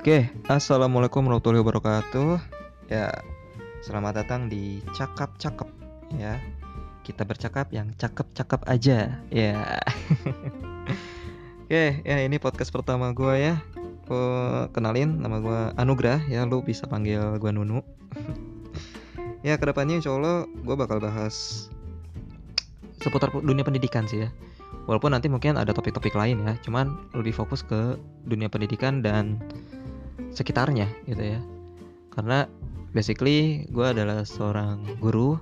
Oke, assalamualaikum warahmatullahi wabarakatuh. Ya, selamat datang di Cakap Cakep. Ya, kita bercakap yang cakep-cakep aja. Ya. Oke, ya ini podcast pertama gue ya. Kenalin nama gue Anugrah ya, lu bisa panggil gue Nunu. ya, ke depannya insya Allah gue bakal bahas seputar dunia pendidikan sih ya. Walaupun nanti mungkin ada topik-topik lain ya, cuman lebih fokus ke dunia pendidikan dan sekitarnya gitu ya. Karena basically gue adalah seorang guru.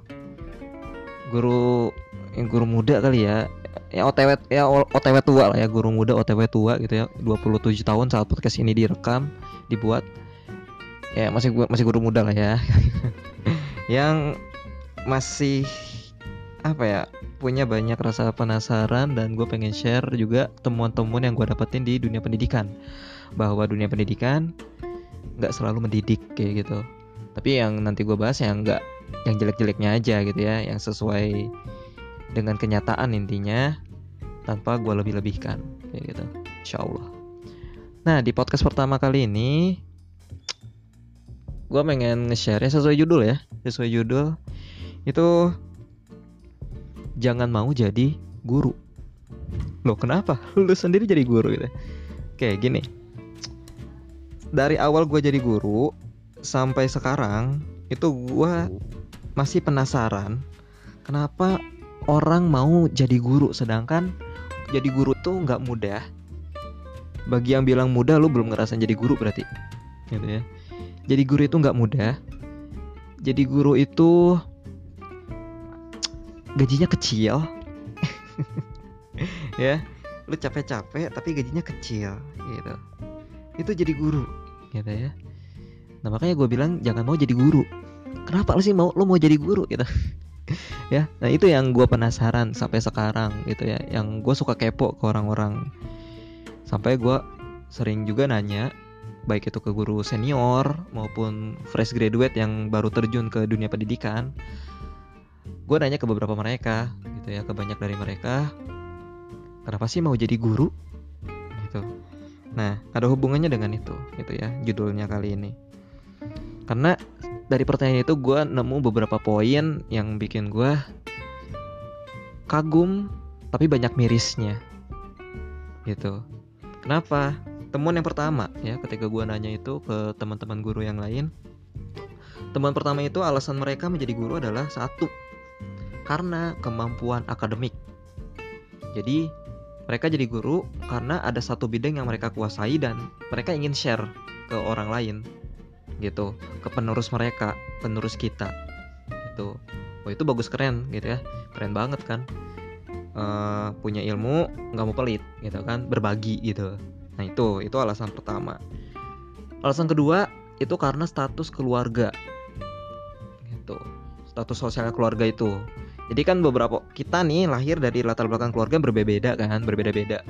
Guru yang guru muda kali ya. Ya otw ya otw tua lah ya guru muda otw tua gitu ya. 27 tahun saat podcast ini direkam dibuat. Ya masih masih guru muda lah ya. Yang masih apa ya punya banyak rasa penasaran dan gue pengen share juga temuan-temuan yang gue dapetin di dunia pendidikan. Bahwa dunia pendidikan nggak selalu mendidik kayak gitu. Tapi yang nanti gue bahas yang nggak yang jelek-jeleknya aja gitu ya yang sesuai dengan kenyataan intinya tanpa gue lebih-lebihkan kayak gitu. Insya Allah nah di podcast pertama kali ini gue pengen nge-share ya sesuai judul ya sesuai judul. Itu jangan mau jadi guru. Loh kenapa? Lu sendiri jadi guru gitu kayak gini dari awal gue jadi guru sampai sekarang itu gue masih penasaran kenapa orang mau jadi guru? Sedangkan jadi guru tuh nggak mudah. Bagi yang bilang mudah lu belum ngerasain jadi guru berarti gitu ya. Jadi guru itu nggak mudah. Jadi guru itu gajinya kecil. Ya lu capek-capek tapi gajinya kecil gitu itu jadi guru. Gitu ya. Nah makanya gue bilang jangan mau jadi guru. Kenapa lu sih mau lu mau jadi guru gitu? Ya nah itu yang gue penasaran sampai sekarang gitu ya. Yang gue suka kepo ke orang-orang. Sampai gue sering juga nanya baik itu ke guru senior maupun fresh graduate yang baru terjun ke dunia pendidikan. Gue nanya ke beberapa mereka gitu ya ke banyak dari mereka kenapa sih mau jadi guru Nah, ada hubungannya dengan itu, gitu ya, judulnya kali ini. Karena dari pertanyaan itu gue nemu beberapa poin yang bikin gue kagum, tapi banyak mirisnya, gitu. Kenapa? Temuan yang pertama ya, ketika gue nanya itu ke teman-teman guru yang lain, teman pertama itu alasan mereka menjadi guru adalah satu, karena kemampuan akademik. Jadi mereka jadi guru karena ada satu bidang yang mereka kuasai dan mereka ingin share ke orang lain gitu. Ke penerus mereka penerus kita gitu. Oh itu bagus keren gitu ya. Keren banget kan. Uh, punya ilmu nggak mau pelit gitu kan. Berbagi gitu. Nah itu itu alasan pertama. Alasan kedua itu karena status keluarga gitu. Status sosial keluarga itu jadi kan beberapa kita nih lahir dari latar belakang keluarga berbeda-beda kan, berbeda-beda.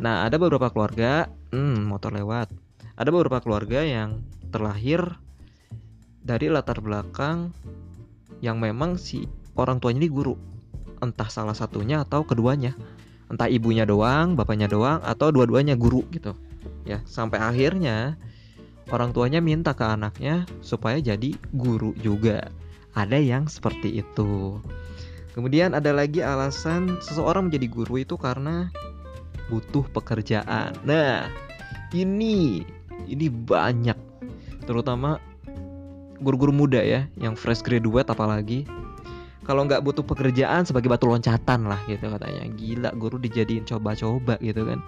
Nah, ada beberapa keluarga, hmm, motor lewat. Ada beberapa keluarga yang terlahir dari latar belakang yang memang si orang tuanya ini guru. Entah salah satunya atau keduanya. Entah ibunya doang, bapaknya doang atau dua-duanya guru gitu. Ya, sampai akhirnya orang tuanya minta ke anaknya supaya jadi guru juga ada yang seperti itu. Kemudian ada lagi alasan seseorang menjadi guru itu karena butuh pekerjaan. Nah, ini ini banyak. Terutama guru-guru muda ya yang fresh graduate apalagi. Kalau nggak butuh pekerjaan sebagai batu loncatan lah gitu katanya. Gila guru dijadiin coba-coba gitu kan.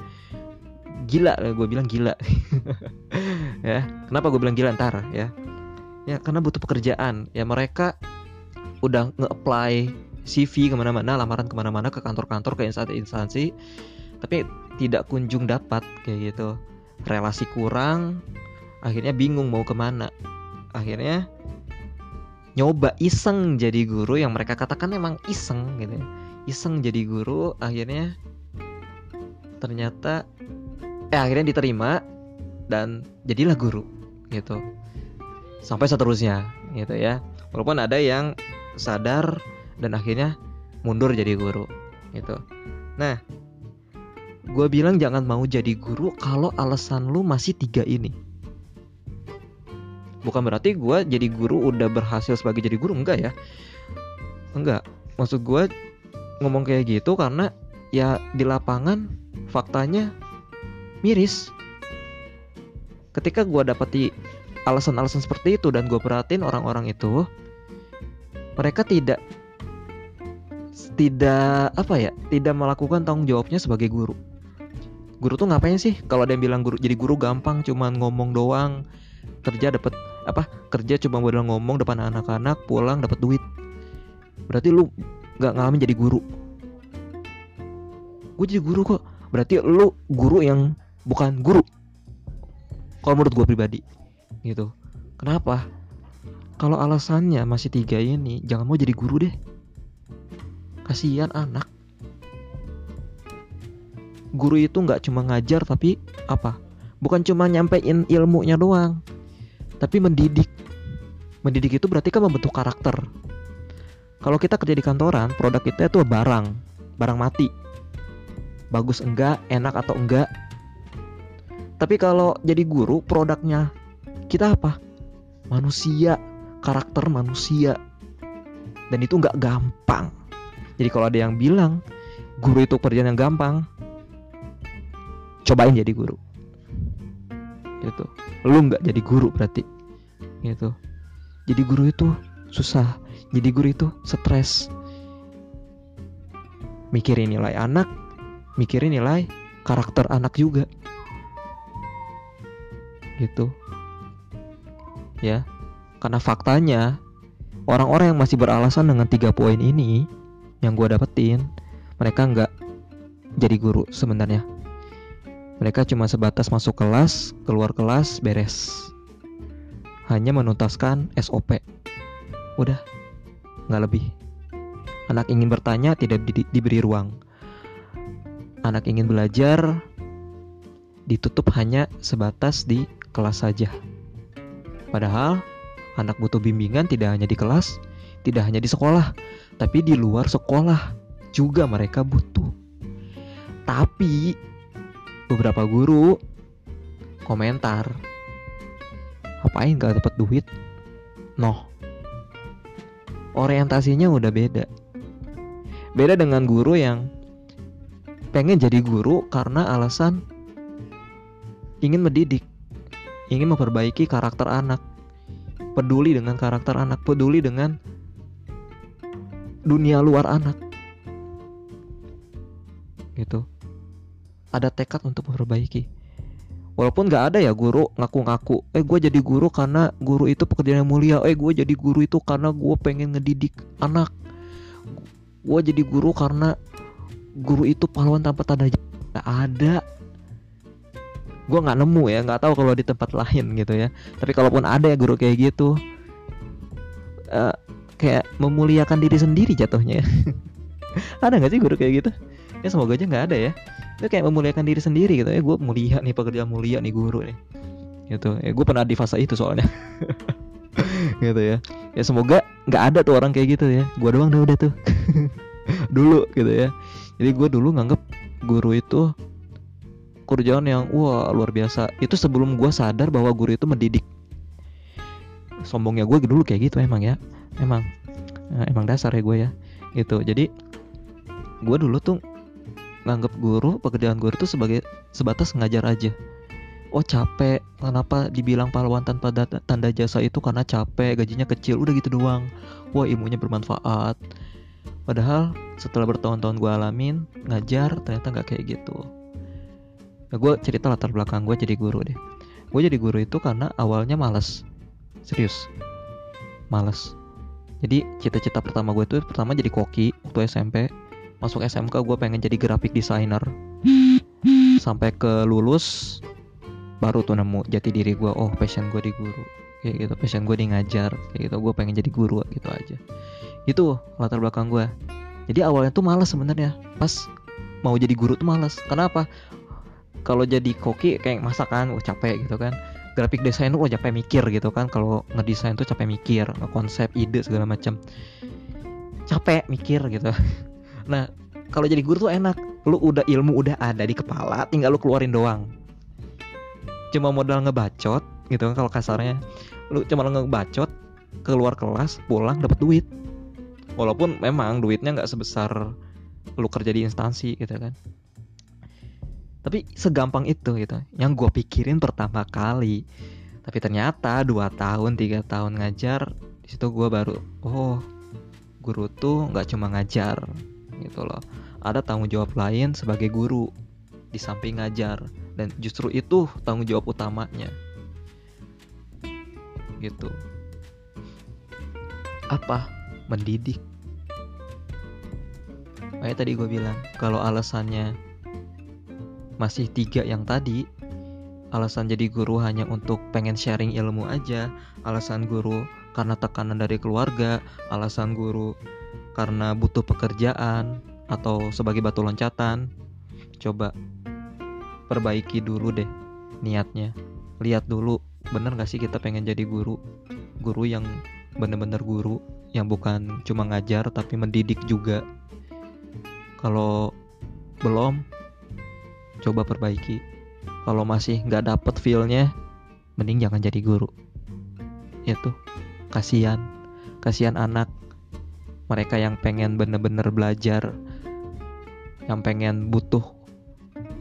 Gila gue bilang gila. Ya kenapa gue bilang gila? Ntar ya ya karena butuh pekerjaan. Ya mereka udah nge-apply CV ke mana-mana lamaran ke mana-mana ke kantor-kantor ke instansi-instansi tapi tidak kunjung dapat kayak gitu. Relasi kurang akhirnya bingung mau ke mana. Akhirnya nyoba iseng jadi guru yang mereka katakan emang iseng gitu ya. iseng jadi guru akhirnya ternyata eh akhirnya diterima dan jadilah guru gitu sampai seterusnya gitu ya. Walaupun ada yang sadar dan akhirnya mundur jadi guru gitu. Nah gue bilang jangan mau jadi guru kalau alasan lu masih tiga ini. Bukan berarti gue jadi guru udah berhasil sebagai jadi guru enggak ya. Enggak. Maksud gue ngomong kayak gitu karena ya di lapangan faktanya miris. Ketika gue dapati alasan-alasan seperti itu dan gue perhatiin orang-orang itu mereka tidak tidak apa ya tidak melakukan tanggung jawabnya sebagai guru. Guru tuh ngapain sih? Kalau ada yang bilang guru jadi guru gampang cuman ngomong doang. Kerja dapat apa kerja cuma modal ngomong depan anak-anak pulang dapat duit. Berarti lu nggak ngalamin jadi guru. Gue jadi guru kok. Berarti lu guru yang bukan guru. Kalau menurut gue pribadi gitu. Kenapa? Kalau alasannya masih tiga ini jangan mau jadi guru deh. Kasihan anak. Guru itu nggak cuma ngajar tapi apa? Bukan cuma nyampein ilmunya doang tapi mendidik. Mendidik itu berarti kan membentuk karakter. Kalau kita kerja di kantoran produk kita itu barang barang mati. Bagus enggak enak atau enggak. Tapi kalau jadi guru produknya kita apa? Manusia karakter manusia. Dan itu nggak gampang. Jadi kalau ada yang bilang guru itu pekerjaan yang gampang cobain jadi guru. Gitu. Lu nggak jadi guru berarti. Gitu. Jadi guru itu susah. Jadi guru itu stres. Mikirin nilai anak mikirin nilai karakter anak juga. Gitu ya karena faktanya orang-orang yang masih beralasan dengan tiga poin ini yang gue dapetin mereka nggak jadi guru sebenarnya. Mereka cuma sebatas masuk kelas keluar kelas beres. Hanya menuntaskan SOP udah nggak lebih. Anak ingin bertanya tidak di diberi ruang. Anak ingin belajar ditutup hanya sebatas di kelas saja padahal anak butuh bimbingan tidak hanya di kelas tidak hanya di sekolah tapi di luar sekolah juga mereka butuh. Tapi beberapa guru komentar ngapain gak dapat duit? Noh orientasinya udah beda. Beda dengan guru yang pengen jadi guru karena alasan ingin mendidik ingin memperbaiki karakter anak. Peduli dengan karakter anak peduli dengan dunia luar anak. Gitu. Ada tekad untuk memperbaiki. Walaupun nggak ada ya guru ngaku-ngaku eh gue jadi guru karena guru itu pekerjaan yang mulia. Eh gue jadi guru itu karena gue pengen ngedidik anak. Gue jadi guru karena guru itu pahlawan tanpa tanda nggak ada gue nggak nemu ya nggak tahu kalau di tempat lain gitu ya. Tapi kalaupun ada ya guru kayak gitu uh, kayak memuliakan diri sendiri jatuhnya ya. ada nggak sih guru kayak gitu? Ya semoga aja nggak ada ya. Itu kayak memuliakan diri sendiri gitu ya. Gue mulia nih pekerjaan mulia nih guru nih. Gitu. Ya gue pernah di fase itu soalnya. Gitu ya. Ya semoga nggak ada tuh orang kayak gitu ya. Gue doang dah udah tuh. Dulu gitu ya. Jadi gue dulu nganggep guru itu kerjaan yang wah luar biasa. Itu sebelum gue sadar bahwa guru itu mendidik. Sombongnya gue dulu kayak gitu emang ya. Emang emang dasar ya gue ya. Gitu. Jadi gue dulu tuh nganggap guru pekerjaan guru itu sebagai sebatas ngajar aja. Oh capek. Kenapa dibilang pahlawan tanpa tanda jasa itu karena capek gajinya kecil udah gitu doang. Wah ilmunya bermanfaat. Padahal setelah bertahun-tahun gue alamin ngajar ternyata nggak kayak gitu nah, gue cerita latar belakang gue jadi guru deh. Gue jadi guru itu karena awalnya males. Serius. Males. Jadi cita-cita pertama gue itu pertama jadi koki waktu SMP masuk SMK gue pengen jadi graphic designer. Sampai ke lulus baru tuh nemu jati diri gue oh passion gue di guru. Kayak gitu passion gue di ngajar kayak gitu. Gue pengen jadi guru gitu aja. Itu latar belakang gue jadi awalnya tuh males sebenarnya. Pas mau jadi guru tuh males. Kenapa kalau jadi koki kayak masakan oh capek gitu kan graphic design tuh oh capek mikir gitu kan kalau ngedesain tuh capek mikir konsep ide segala macam capek mikir gitu Nah, kalau jadi guru tuh enak. Lu udah ilmu udah ada di kepala, tinggal lu keluarin doang. Cuma modal ngebacot gitu kan kalau kasarnya. lu cuma ngebacot keluar kelas pulang dapat duit walaupun memang duitnya nggak sebesar lu kerja di instansi gitu kan tapi segampang itu gitu. Yang gue pikirin pertama kali. Tapi ternyata dua tahun tiga tahun ngajar di situ gue baru oh guru tuh nggak cuma ngajar gitu loh. Ada tanggung jawab lain sebagai guru di samping ngajar. Dan justru itu tanggung jawab utamanya. Gitu. Apa? Mendidik. Kayak tadi gue bilang kalau alasannya masih tiga yang tadi. Alasan jadi guru hanya untuk pengen sharing ilmu aja. Alasan guru karena tekanan dari keluarga. Alasan guru karena butuh pekerjaan atau sebagai batu loncatan. Coba perbaiki dulu deh niatnya. Lihat dulu bener gak sih kita pengen jadi guru? Guru yang bener-bener guru yang bukan cuma ngajar tapi mendidik juga. Kalau belum coba perbaiki. Kalau masih nggak dapet feelnya mending jangan jadi guru. Itu kasihan. Kasihan anak mereka yang pengen bener-bener belajar yang pengen butuh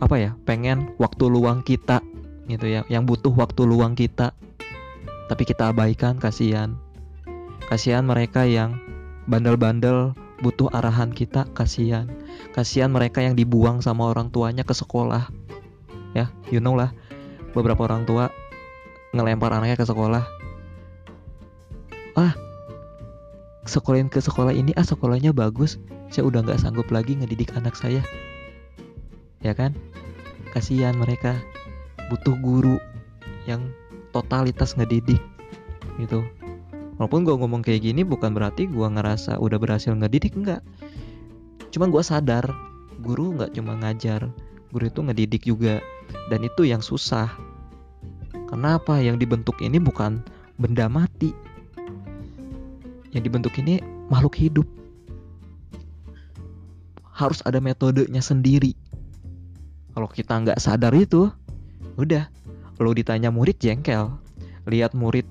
apa ya pengen waktu luang kita gitu ya yang butuh waktu luang kita. Tapi kita abaikan kasihan. Kasihan mereka yang bandel-bandel butuh arahan kita kasihan. Kasihan mereka yang dibuang sama orang tuanya ke sekolah. Ya you know lah. Beberapa orang tua ngelempar anaknya ke sekolah. Ah sekolahin ke sekolah ini ah sekolahnya bagus. Saya udah nggak sanggup lagi ngedidik anak saya. Ya kan? Kasihan mereka. Butuh guru yang totalitas ngedidik gitu walaupun gue ngomong kayak gini bukan berarti gue ngerasa udah berhasil ngedidik enggak. Cuman gue sadar guru nggak cuma ngajar guru itu ngedidik juga. Dan itu yang susah. Kenapa yang dibentuk ini bukan benda mati? Yang dibentuk ini makhluk hidup. Harus ada metodenya sendiri. Kalau kita nggak sadar itu udah. Lo ditanya murid jengkel. Lihat murid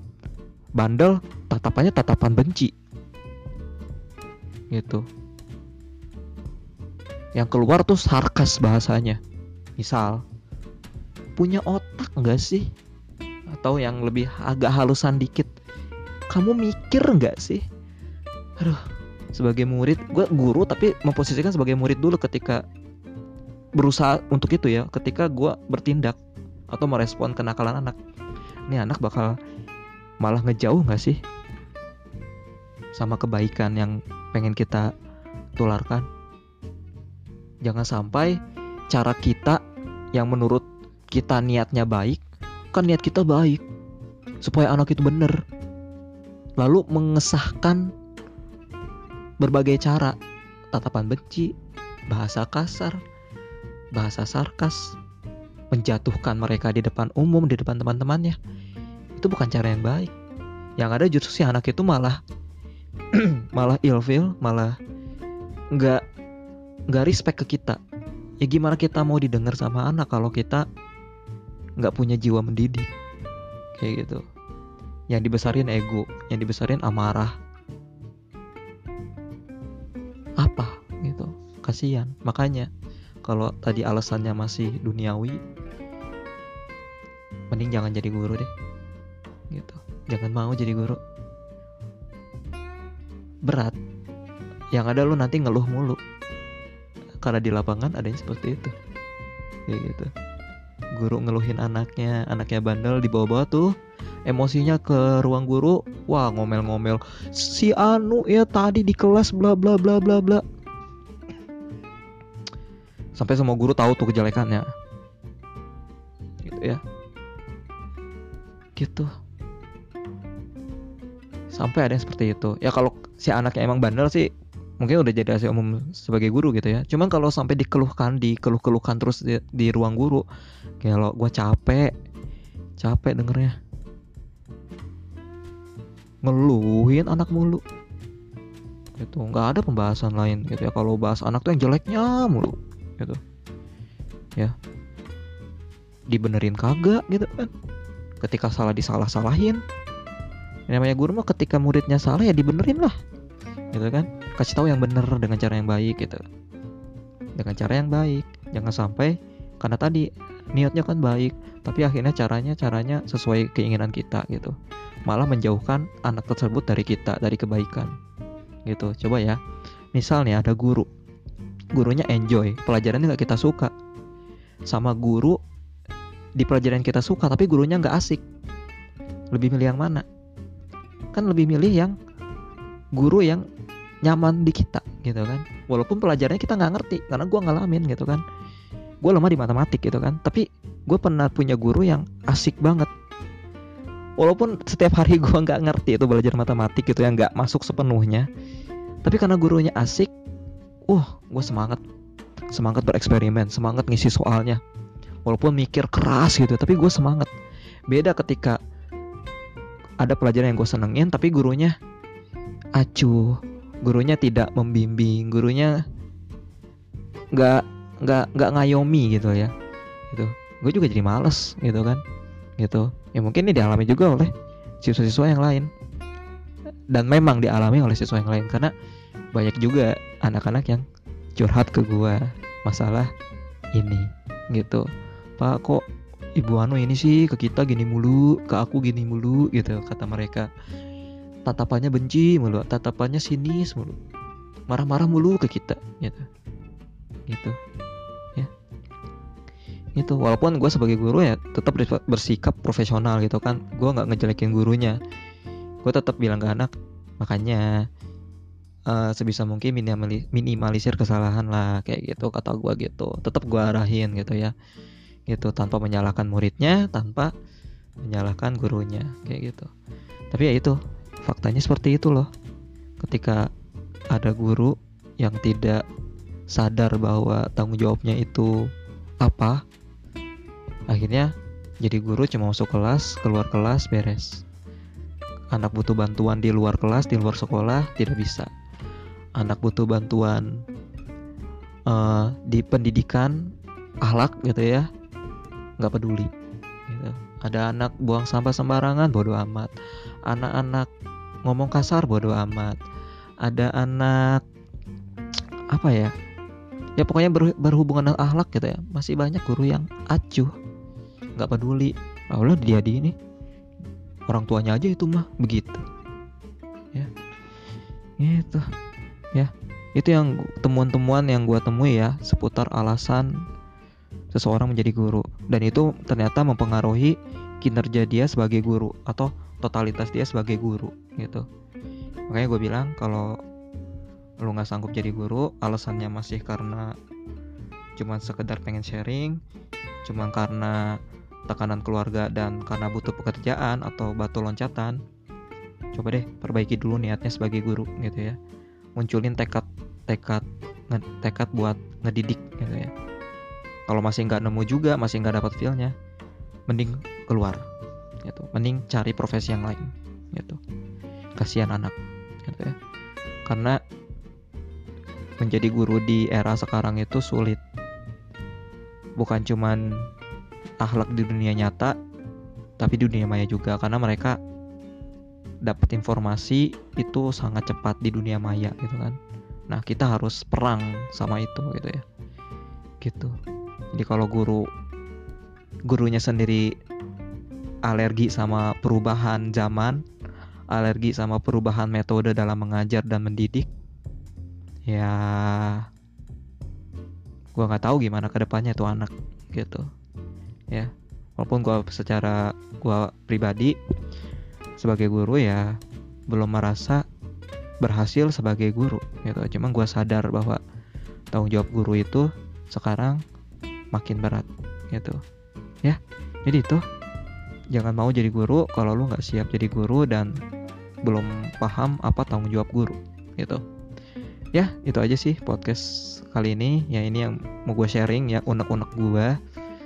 bandel tatapannya tatapan benci. Gitu. Yang keluar tuh sarkas bahasanya. Misal punya otak nggak sih? Atau yang lebih agak halusan dikit. Kamu mikir nggak sih? Aduh sebagai murid gue guru tapi memposisikan sebagai murid dulu ketika berusaha untuk itu ya ketika gue bertindak atau merespon kenakalan anak. Ini anak bakal malah ngejauh nggak sih? Sama kebaikan yang pengen kita tularkan. Jangan sampai cara kita yang menurut kita niatnya baik kan niat kita baik. Supaya anak itu bener. Lalu mengesahkan berbagai cara. Tatapan benci bahasa kasar bahasa sarkas, menjatuhkan mereka di depan umum, di depan teman-temannya. Itu bukan cara yang baik. Yang ada justru si anak itu malah malah ilfil, malah nggak nggak respect ke kita. Ya gimana kita mau didengar sama anak kalau kita nggak punya jiwa mendidik kayak gitu. Yang dibesarin ego, yang dibesarin amarah. Apa gitu? Kasihan. Makanya kalau tadi alasannya masih duniawi mending jangan jadi guru deh gitu. Jangan mau jadi guru. Berat. Yang ada lu nanti ngeluh mulu. Karena di lapangan ada yang seperti itu. Kayak gitu. Guru ngeluhin anaknya anaknya bandel di bawah-bawah tuh emosinya ke ruang guru wah ngomel-ngomel. Si anu ya tadi di kelas bla bla bla bla bla. Sampai semua guru tahu tuh kejelekannya. Gitu ya. Gitu sampai ada yang seperti itu. Ya kalau si anaknya emang bandel sih mungkin udah jadi rahasia umum sebagai guru gitu ya. Cuman kalau sampai dikeluhkan dikeluh-keluhkan terus di, di ruang guru kayak lo gue capek capek dengernya. Ngeluhin anak mulu. Gitu nggak ada pembahasan lain gitu ya. Kalau bahas anak tuh yang jeleknya mulu gitu. Ya. Dibenerin kagak gitu kan. Ketika salah disalah-salahin yang namanya guru mah ketika muridnya salah ya dibenerin lah. Gitu kan? Kasih tahu yang bener dengan cara yang baik gitu. Dengan cara yang baik. Jangan sampai karena tadi niatnya kan baik tapi akhirnya caranya caranya sesuai keinginan kita gitu. Malah menjauhkan anak tersebut dari kita dari kebaikan. Gitu. Coba ya. Misalnya ada guru. Gurunya enjoy. Pelajarannya nggak kita suka. Sama guru di pelajaran kita suka tapi gurunya nggak asik. Lebih milih yang mana kan lebih milih yang guru yang nyaman di kita gitu kan. Walaupun pelajarannya kita nggak ngerti karena gue ngalamin gitu kan. Gue lemah di matematik gitu kan. Tapi gue pernah punya guru yang asik banget. Walaupun setiap hari gue nggak ngerti itu belajar matematik gitu yang nggak masuk sepenuhnya. Tapi karena gurunya asik wah gue semangat. Semangat bereksperimen semangat ngisi soalnya. Walaupun mikir keras gitu tapi gue semangat. Beda ketika ada pelajaran yang gue senengin tapi gurunya acuh. Gurunya tidak membimbing gurunya nggak nggak nggak ngayomi gitu ya. Gitu. Gue juga jadi males gitu kan. Gitu. Ya mungkin ini dialami juga oleh siswa-siswa yang lain. Dan memang dialami oleh siswa yang lain karena banyak juga anak-anak yang curhat ke gue masalah ini. Gitu. Pak kok ibu anu ini sih ke kita gini mulu ke aku gini mulu gitu kata mereka. Tatapannya benci mulu tatapannya sinis mulu marah-marah mulu ke kita gitu. Gitu. Ya. Itu walaupun gue sebagai guru ya tetap bersikap profesional gitu kan. Gue nggak ngejelekin gurunya. Gue tetap bilang ke anak makanya uh, sebisa mungkin minimalisir kesalahan lah kayak gitu kata gue gitu. Tetap gue arahin gitu ya gitu tanpa menyalahkan muridnya tanpa menyalahkan gurunya kayak gitu. Tapi ya itu faktanya seperti itu loh. Ketika ada guru yang tidak sadar bahwa tanggung jawabnya itu apa akhirnya jadi guru cuma masuk kelas keluar kelas beres. Anak butuh bantuan di luar kelas di luar sekolah tidak bisa. Anak butuh bantuan uh, di pendidikan ahlak gitu ya nggak peduli gitu. ada anak buang sampah sembarangan bodoh amat. Anak-anak ngomong kasar bodoh amat. Ada anak apa ya ya pokoknya ber, berhubungan dengan ahlak gitu ya. Masih banyak guru yang acuh nggak peduli. Allah dia di ini orang tuanya aja itu mah begitu. Ya itu ya itu yang temuan-temuan yang gue temui ya seputar alasan seseorang menjadi guru. Dan itu ternyata mempengaruhi kinerja dia sebagai guru atau totalitas dia sebagai guru gitu. Makanya gue bilang kalau lu nggak sanggup jadi guru alasannya masih karena cuman sekedar pengen sharing cuman karena tekanan keluarga dan karena butuh pekerjaan atau batu loncatan coba deh perbaiki dulu niatnya sebagai guru gitu ya. Munculin tekad tekad tekad buat ngedidik gitu ya kalau masih nggak nemu juga masih nggak dapat feelnya mending keluar gitu. Mending cari profesi yang lain gitu. Kasihan anak gitu ya. Karena menjadi guru di era sekarang itu sulit. Bukan cuman akhlak di dunia nyata tapi di dunia maya juga. Karena mereka dapat informasi itu sangat cepat di dunia maya gitu kan. Nah kita harus perang sama itu gitu ya. Gitu jadi kalau guru gurunya sendiri alergi sama perubahan zaman alergi sama perubahan metode dalam mengajar dan mendidik ya gue nggak tahu gimana ke depannya tuh anak gitu. Ya walaupun gue secara gue pribadi sebagai guru ya belum merasa berhasil sebagai guru gitu. Cuma gue sadar bahwa tanggung jawab guru itu sekarang makin berat gitu. Ya jadi itu. Jangan mau jadi guru kalau lu nggak siap jadi guru dan belum paham apa tanggung jawab guru gitu. Ya itu aja sih podcast kali ini. Ya ini yang mau gue sharing ya unek-unek gue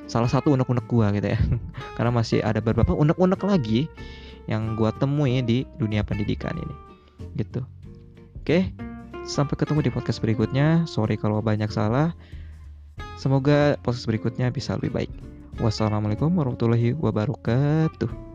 salah satu unek-unek gue gitu ya. Karena masih ada beberapa unek-unek lagi yang gue temui di dunia pendidikan ini gitu. Oke sampai ketemu di podcast berikutnya. Sorry kalau banyak salah semoga podcast berikutnya bisa lebih baik. Wassalamualaikum warahmatullahi wabarakatuh